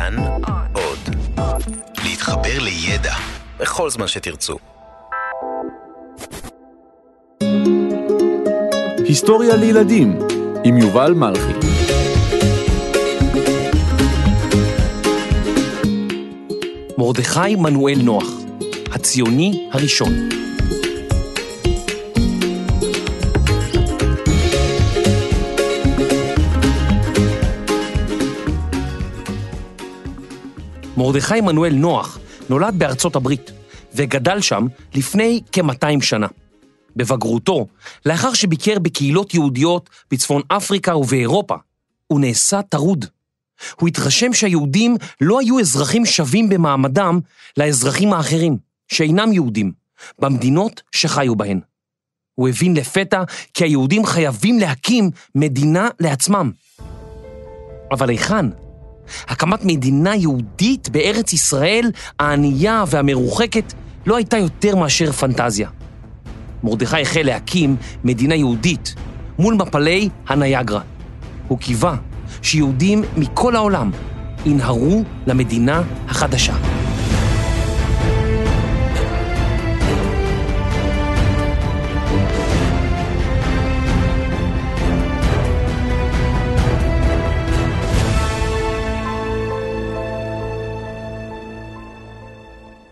כאן עוד. להתחבר לידע בכל זמן שתרצו. היסטוריה לילדים עם יובל מלכי. מרדכי מנואל נוח, הציוני הראשון. מרדכי מנואל נוח נולד בארצות הברית וגדל שם לפני כ-200 שנה. בבגרותו, לאחר שביקר בקהילות יהודיות בצפון אפריקה ובאירופה, הוא נעשה טרוד. הוא התרשם שהיהודים לא היו אזרחים שווים במעמדם לאזרחים האחרים, שאינם יהודים, במדינות שחיו בהן. הוא הבין לפתע כי היהודים חייבים להקים מדינה לעצמם. אבל היכן? הקמת מדינה יהודית בארץ ישראל הענייה והמרוחקת לא הייתה יותר מאשר פנטזיה. מרדכי החל להקים מדינה יהודית מול מפלי הניאגרה. הוא קיווה שיהודים מכל העולם ינהרו למדינה החדשה.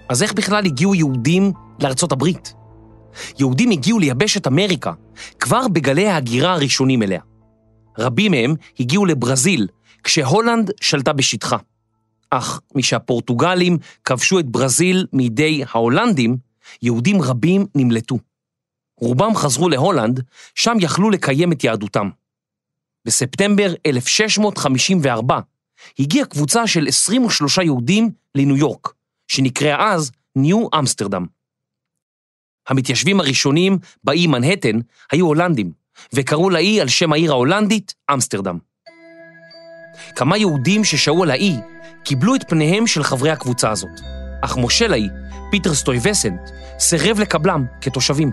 אז איך בכלל הגיעו יהודים לארצות הברית? יהודים הגיעו ליבשת אמריקה כבר בגלי ההגירה הראשונים אליה. רבים מהם הגיעו לברזיל, כשהולנד שלטה בשטחה. אך משהפורטוגלים כבשו את ברזיל מידי ההולנדים, יהודים רבים נמלטו. רובם חזרו להולנד, שם יכלו לקיים את יהדותם. בספטמבר 1654 הגיעה קבוצה של 23 יהודים לניו יורק, שנקראה אז ניו אמסטרדם. המתיישבים הראשונים באי מנהטן היו הולנדים, וקראו לאי על שם העיר ההולנדית אמסטרדם. כמה יהודים ששהו על האי קיבלו את פניהם של חברי הקבוצה הזאת, אך מושל האי, פיטר סטויבסנט, סירב לקבלם כתושבים.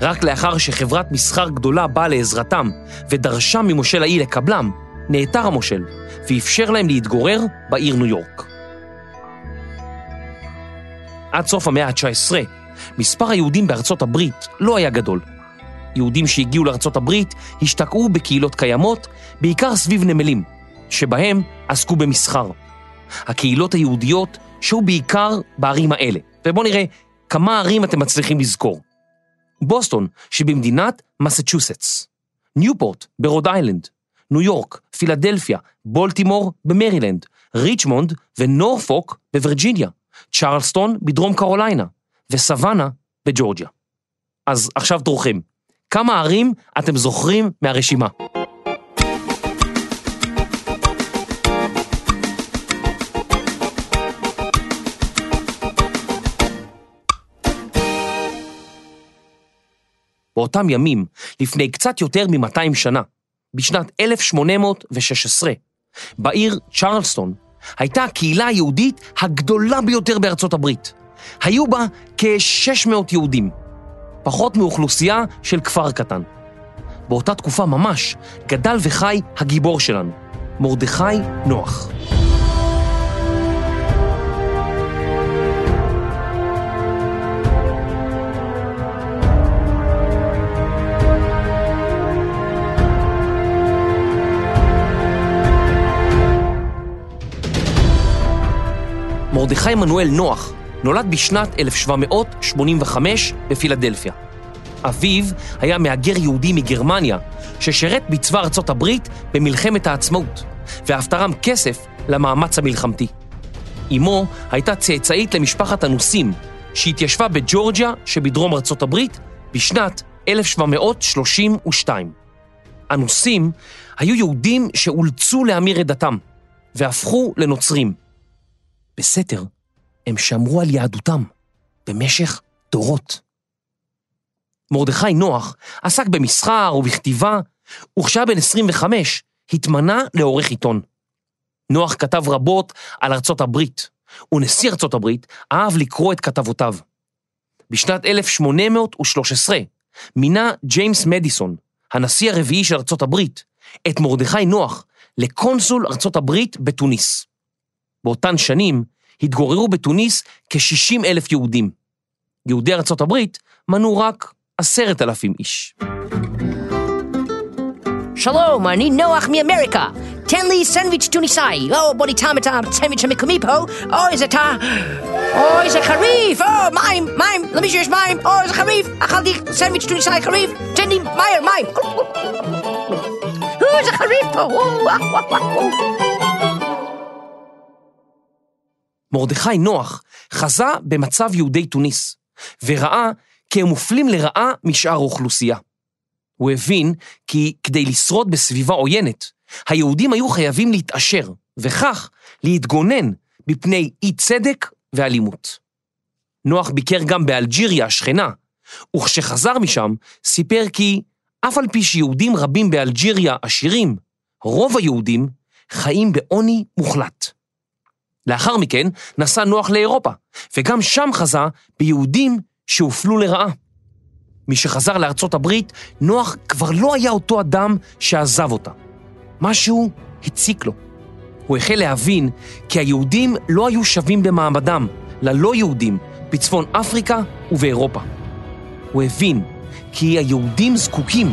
רק לאחר שחברת מסחר גדולה באה לעזרתם ודרשה ממושל האי לקבלם, נעתר המושל ואפשר להם להתגורר בעיר ניו יורק. עד סוף המאה ה-19, מספר היהודים בארצות הברית לא היה גדול. יהודים שהגיעו לארצות הברית השתקעו בקהילות קיימות, בעיקר סביב נמלים, שבהם עסקו במסחר. הקהילות היהודיות שהו בעיקר בערים האלה, ובואו נראה כמה ערים אתם מצליחים לזכור. בוסטון שבמדינת מסצ'וסטס, ניופורט ברוד איילנד, ניו יורק, פילדלפיה, בולטימור במרילנד, ריצ'מונד ונורפוק בווירג'יניה, צ'רלסטון בדרום קרוליינה וסוואנה בג'ורג'יה. אז עכשיו תורכם, כמה ערים אתם זוכרים מהרשימה? באותם ימים, לפני קצת יותר מ-200 שנה, בשנת 1816, בעיר צ'רלסטון, הייתה הקהילה היהודית הגדולה ביותר בארצות הברית. היו בה כ-600 יהודים, פחות מאוכלוסייה של כפר קטן. באותה תקופה ממש גדל וחי הגיבור שלנו, מרדכי נוח. מרדכי מנואל נוח נולד בשנת 1785 בפילדלפיה. אביו היה מהגר יהודי מגרמניה, ששירת בצבא ארצות הברית במלחמת העצמאות, ואף תרם כסף למאמץ המלחמתי. אמו הייתה צאצאית למשפחת אנוסים, שהתיישבה בג'ורג'יה שבדרום ארצות הברית בשנת 1732. אנוסים היו יהודים שאולצו להמיר את דתם, והפכו לנוצרים. בסתר, הם שמרו על יהדותם במשך דורות. מרדכי נוח עסק במסחר ובכתיבה, וכשהיה בן 25 התמנה לעורך עיתון. נוח כתב רבות על ארצות הברית, ונשיא ארצות הברית אהב לקרוא את כתבותיו. בשנת 1813 מינה ג'יימס מדיסון, הנשיא הרביעי של ארצות הברית, את מרדכי נוח לקונסול ארצות הברית בתוניס. באותן שנים התגוררו בתוניס כ-60 אלף יהודים. יהודי ארצות הברית מנו רק עשרת אלפים איש. שלום, אני נוח מאמריקה. תן לי סנדוויץ' טוניסאי. או, בוא נטעם את הסנדוויץ' המקומי פה. אוי, זה טע... אוי, זה חריף. או, מים, מים. למישהו יש מים. אוי, זה חריף. אכלתי סנדוויץ' טוניסאי חריף. תן לי מהר, מים. אוי, זה חריף פה. מרדכי נוח חזה במצב יהודי תוניס, וראה כי הם מופלים לרעה משאר האוכלוסייה. הוא הבין כי כדי לשרוד בסביבה עוינת, היהודים היו חייבים להתעשר, וכך להתגונן מפני אי צדק ואלימות. נוח ביקר גם באלג'יריה השכנה, וכשחזר משם סיפר כי אף על פי שיהודים רבים באלג'יריה עשירים, רוב היהודים חיים בעוני מוחלט. לאחר מכן נסע נוח לאירופה, וגם שם חזה ביהודים שהופלו לרעה. משחזר לארצות הברית, נוח כבר לא היה אותו אדם שעזב אותה. משהו הציק לו. הוא החל להבין כי היהודים לא היו שווים במעמדם ללא יהודים בצפון אפריקה ובאירופה. הוא הבין כי היהודים זקוקים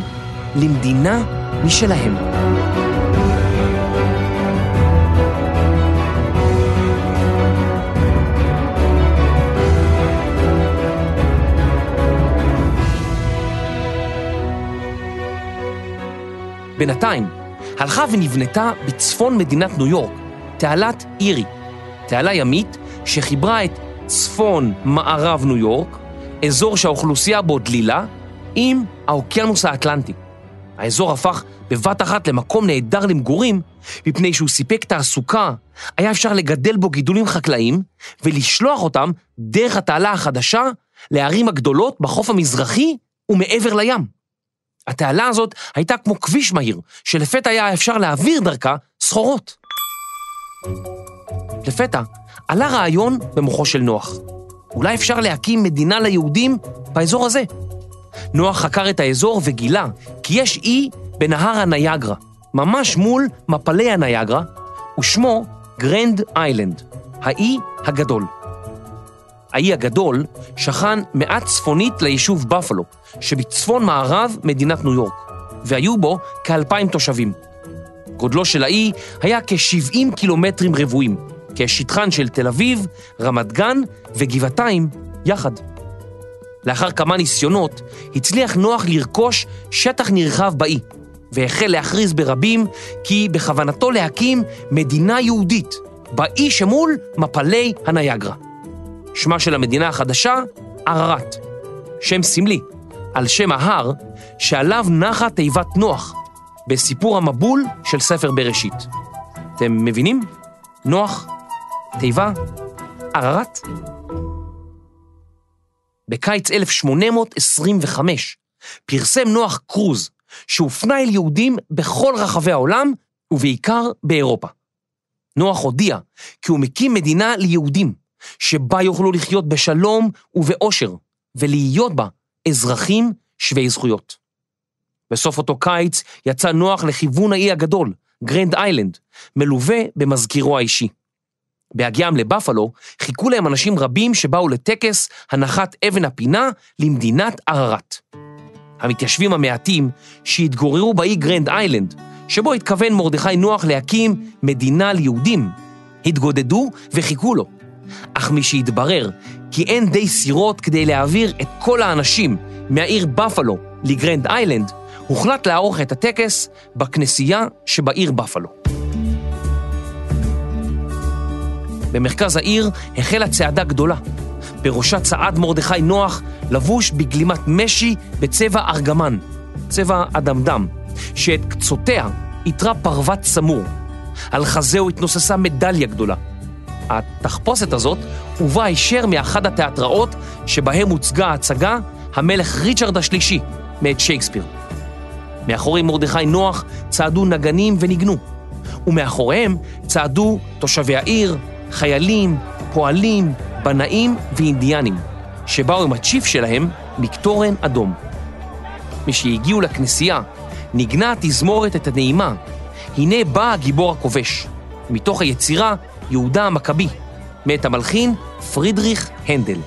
למדינה משלהם. בינתיים, הלכה ונבנתה בצפון מדינת ניו יורק, תעלת אירי, תעלה ימית שחיברה את צפון מערב ניו יורק, אזור שהאוכלוסייה בו דלילה, עם האוקיינוס האטלנטי. האזור הפך בבת אחת למקום נהדר למגורים, מפני שהוא סיפק תעסוקה, היה אפשר לגדל בו גידולים חקלאיים ולשלוח אותם דרך התעלה החדשה לערים הגדולות בחוף המזרחי ומעבר לים. התעלה הזאת הייתה כמו כביש מהיר, שלפתע היה אפשר להעביר דרכה סחורות. לפתע עלה רעיון במוחו של נוח. אולי אפשר להקים מדינה ליהודים באזור הזה. נוח חקר את האזור וגילה כי יש אי בנהר הנייגרה, ממש מול מפלי הנייגרה, ושמו גרנד איילנד, האי הגדול. האי הגדול שכן מעט צפונית ליישוב בפלו, שבצפון מערב מדינת ניו יורק, והיו בו כאלפיים תושבים. גודלו של האי היה כ-70 קילומטרים רבועים, כשטחן של תל אביב, רמת גן וגבעתיים יחד. לאחר כמה ניסיונות, הצליח נוח לרכוש שטח נרחב באי, והחל להכריז ברבים כי בכוונתו להקים מדינה יהודית באי שמול מפלי הנייגרה. שמה של המדינה החדשה, ערערת. שם סמלי, על שם ההר שעליו נחה תיבת נוח, בסיפור המבול של ספר בראשית. אתם מבינים? נוח, תיבה, ערערת. בקיץ 1825 פרסם נוח קרוז שהופנה אל יהודים בכל רחבי העולם ובעיקר באירופה. נוח הודיע כי הוא מקים מדינה ליהודים, שבה יוכלו לחיות בשלום ובאושר, ולהיות בה אזרחים שווי זכויות. בסוף אותו קיץ יצא נוח לכיוון האי הגדול, גרנד איילנד, מלווה במזכירו האישי. בהגיעם לבאפלו חיכו להם אנשים רבים שבאו לטקס הנחת אבן הפינה למדינת אררט. המתיישבים המעטים שהתגוררו באי גרנד איילנד, שבו התכוון מרדכי נוח להקים מדינה ליהודים, התגודדו וחיכו לו, אך משהתברר כי אין די סירות כדי להעביר את כל האנשים מהעיר בפלו לגרנד איילנד, הוחלט לערוך את הטקס בכנסייה שבעיר בפלו. במרכז העיר החלה צעדה גדולה. בראשה צעד מרדכי נוח, לבוש בגלימת משי בצבע ארגמן, צבע אדמדם, שאת קצותיה איתרה פרוות סמור. על חזהו התנוססה מדליה גדולה. התחפושת הזאת הובאה הישר מאחד התיאטראות שבהם הוצגה ההצגה המלך ריצ'רד השלישי, מאת שייקספיר. מאחורי מרדכי נוח צעדו נגנים וניגנו, ומאחוריהם צעדו תושבי העיר, חיילים, פועלים, בנאים ואינדיאנים, שבאו עם הצ'יף שלהם מקטורן אדום. משהגיעו לכנסייה, ניגנה התזמורת את הנעימה, הנה בא הגיבור הכובש, מתוך היצירה יהודה המכבי, מאת המלחין פרידריך הנדל.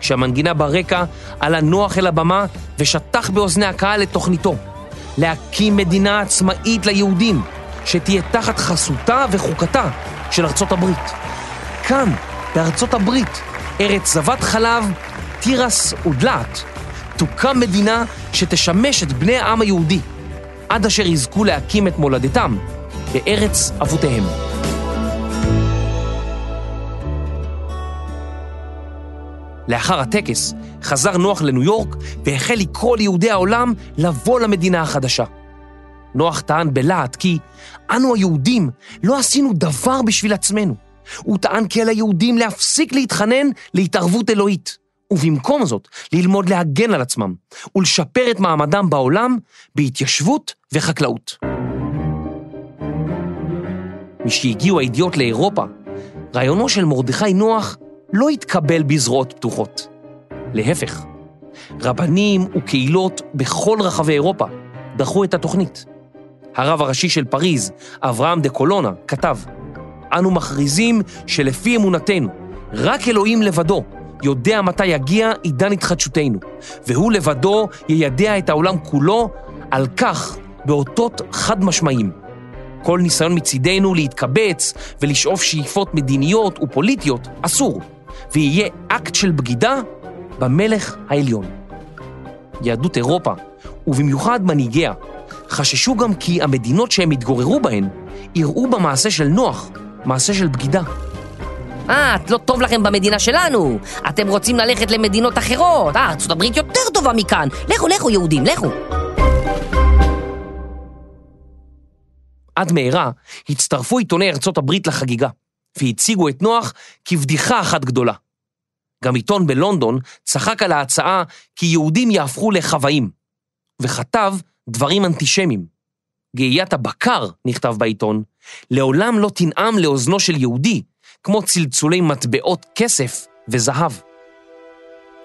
כשהמנגינה ברקע עלה נוח אל הבמה ושטח באוזני הקהל את תוכניתו, להקים מדינה עצמאית ליהודים, שתהיה תחת חסותה וחוקתה של ארצות הברית. כאן, בארצות הברית, ארץ זבת חלב, תירס ודלעת, תוקם מדינה שתשמש את בני העם היהודי, עד אשר יזכו להקים את מולדתם בארץ אבותיהם. לאחר הטקס חזר נוח לניו יורק והחל לקרוא ליהודי העולם לבוא למדינה החדשה. נוח טען בלהט כי אנו היהודים לא עשינו דבר בשביל עצמנו. הוא טען כי על היהודים להפסיק להתחנן להתערבות אלוהית, ובמקום זאת ללמוד להגן על עצמם ולשפר את מעמדם בעולם בהתיישבות וחקלאות. משהגיעו הידיעות לאירופה, רעיונו של מרדכי נוח לא התקבל בזרועות פתוחות. להפך, רבנים וקהילות בכל רחבי אירופה דחו את התוכנית. הרב הראשי של פריז, אברהם דה קולונה, כתב, אנו מכריזים שלפי אמונתנו, רק אלוהים לבדו יודע מתי יגיע עידן התחדשותנו, והוא לבדו יידע את העולם כולו על כך באותות חד משמעיים. כל ניסיון מצידנו להתקבץ ולשאוף שאיפות מדיניות ופוליטיות אסור, ויהיה אקט של בגידה במלך העליון. יהדות אירופה, ובמיוחד מנהיגיה, חששו גם כי המדינות שהם התגוררו בהן יראו במעשה של נוח מעשה של בגידה. אה, לא טוב לכם במדינה שלנו. אתם רוצים ללכת למדינות אחרות. אה, ארצות הברית יותר טובה מכאן. לכו, לכו, יהודים, לכו. עד מהרה הצטרפו עיתוני ארצות הברית לחגיגה, והציגו את נוח כבדיחה אחת גדולה. גם עיתון בלונדון צחק על ההצעה כי יהודים יהפכו לחוואים, וכתב דברים אנטישמיים. גאיית הבקר, נכתב בעיתון, לעולם לא תנעם לאוזנו של יהודי, כמו צלצולי מטבעות כסף וזהב.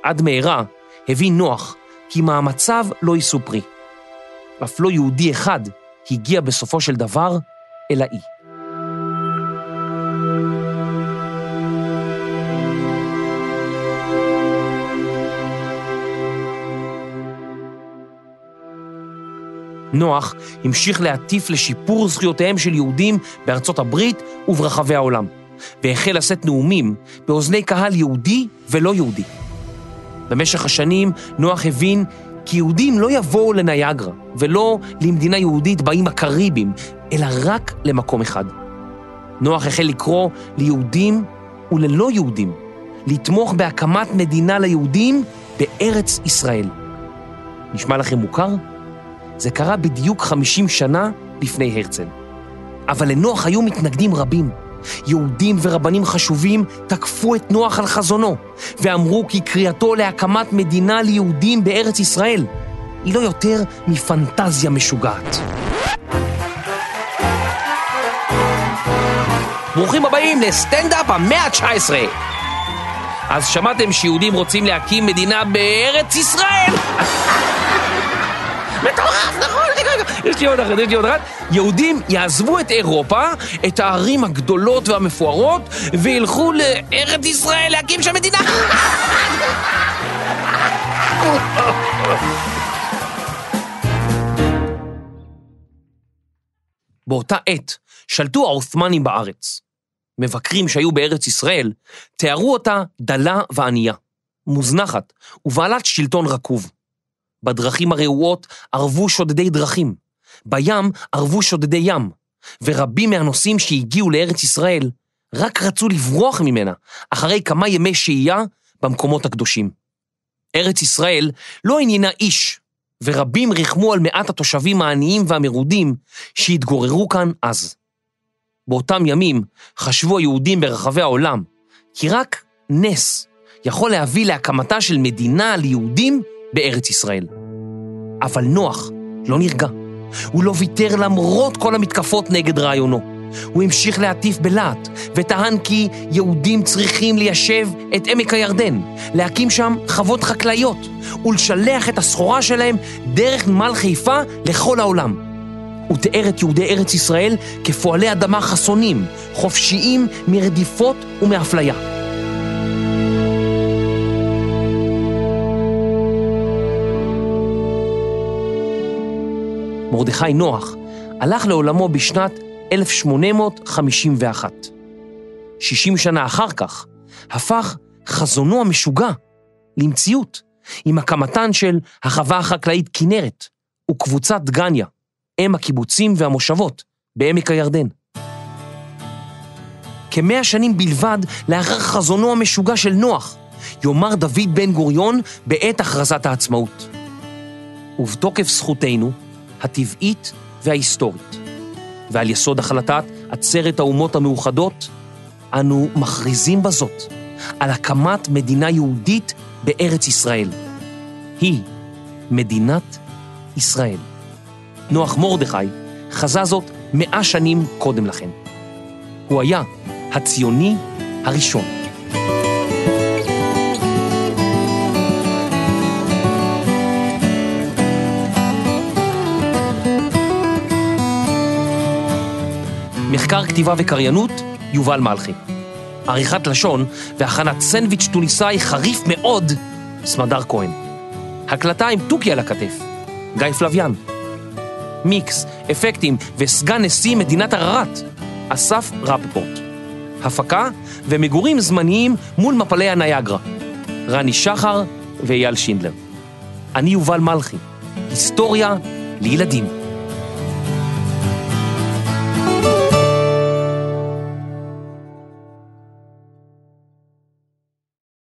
עד מהרה הבין נוח כי מאמציו לא יישאו פרי. אף לא יהודי אחד הגיע בסופו של דבר אל האי. נוח המשיך להטיף לשיפור זכויותיהם של יהודים בארצות הברית וברחבי העולם, והחל לשאת נאומים באוזני קהל יהודי ולא יהודי. במשך השנים נוח הבין כי יהודים לא יבואו לניאגרה ולא למדינה יהודית באיים הקריביים, אלא רק למקום אחד. נוח החל לקרוא ליהודים וללא יהודים לתמוך בהקמת מדינה ליהודים בארץ ישראל. נשמע לכם מוכר? זה קרה בדיוק 50 שנה לפני הרצל. אבל לנוח היו מתנגדים רבים. יהודים ורבנים חשובים תקפו את נוח על חזונו, ואמרו כי קריאתו להקמת מדינה ליהודים בארץ ישראל היא לא יותר מפנטזיה משוגעת. ברוכים הבאים לסטנדאפ המאה ה-19. אז שמעתם שיהודים רוצים להקים מדינה בארץ ישראל? מטורף, נכון, רגע, יש לי עוד אחת, יש לי עוד אחת. יהודים יעזבו את אירופה, את הערים הגדולות והמפוארות, וילכו לארץ ישראל להקים שם מדינה. באותה עת שלטו העות'מאנים בארץ. מבקרים שהיו בארץ ישראל תיארו אותה דלה וענייה, מוזנחת ובעלת שלטון רקוב. בדרכים הרעועות ערבו שודדי דרכים, בים ערבו שודדי ים, ורבים מהנוסעים שהגיעו לארץ ישראל רק רצו לברוח ממנה אחרי כמה ימי שהייה במקומות הקדושים. ארץ ישראל לא עניינה איש, ורבים ריחמו על מעט התושבים העניים והמרודים שהתגוררו כאן אז. באותם ימים חשבו היהודים ברחבי העולם כי רק נס יכול להביא להקמתה של מדינה ליהודים בארץ ישראל. אבל נוח לא נרגע. הוא לא ויתר למרות כל המתקפות נגד רעיונו. הוא המשיך להטיף בלהט, וטען כי יהודים צריכים ליישב את עמק הירדן, להקים שם חוות חקלאיות, ולשלח את הסחורה שלהם דרך נמל חיפה לכל העולם. הוא תיאר את יהודי ארץ ישראל כפועלי אדמה חסונים, חופשיים מרדיפות ומאפליה. מרדכי נוח הלך לעולמו בשנת 1851. 60 שנה אחר כך הפך חזונו המשוגע למציאות, עם הקמתן של החווה החקלאית כנרת וקבוצת דגניה, אם הקיבוצים והמושבות בעמק הירדן. כמאה שנים בלבד לאחר חזונו המשוגע של נוח, יאמר דוד בן גוריון בעת הכרזת העצמאות. ובתוקף זכותנו, הטבעית וההיסטורית, ועל יסוד החלטת עצרת האומות המאוחדות, אנו מכריזים בזאת על הקמת מדינה יהודית בארץ ישראל. היא מדינת ישראל. נוח מרדכי חזה זאת מאה שנים קודם לכן. הוא היה הציוני הראשון. מחקר כתיבה וקריינות, יובל מלכי. עריכת לשון והכנת סנדוויץ' טוניסאי חריף מאוד, סמדר כהן. הקלטה עם תוכי על הכתף, גיא פלוויאן. מיקס, אפקטים וסגן נשיא מדינת ערערת, אסף רפפורט. הפקה ומגורים זמניים מול מפלי הניאגרה, רני שחר ואייל שינדלר. אני יובל מלכי, היסטוריה לילדים.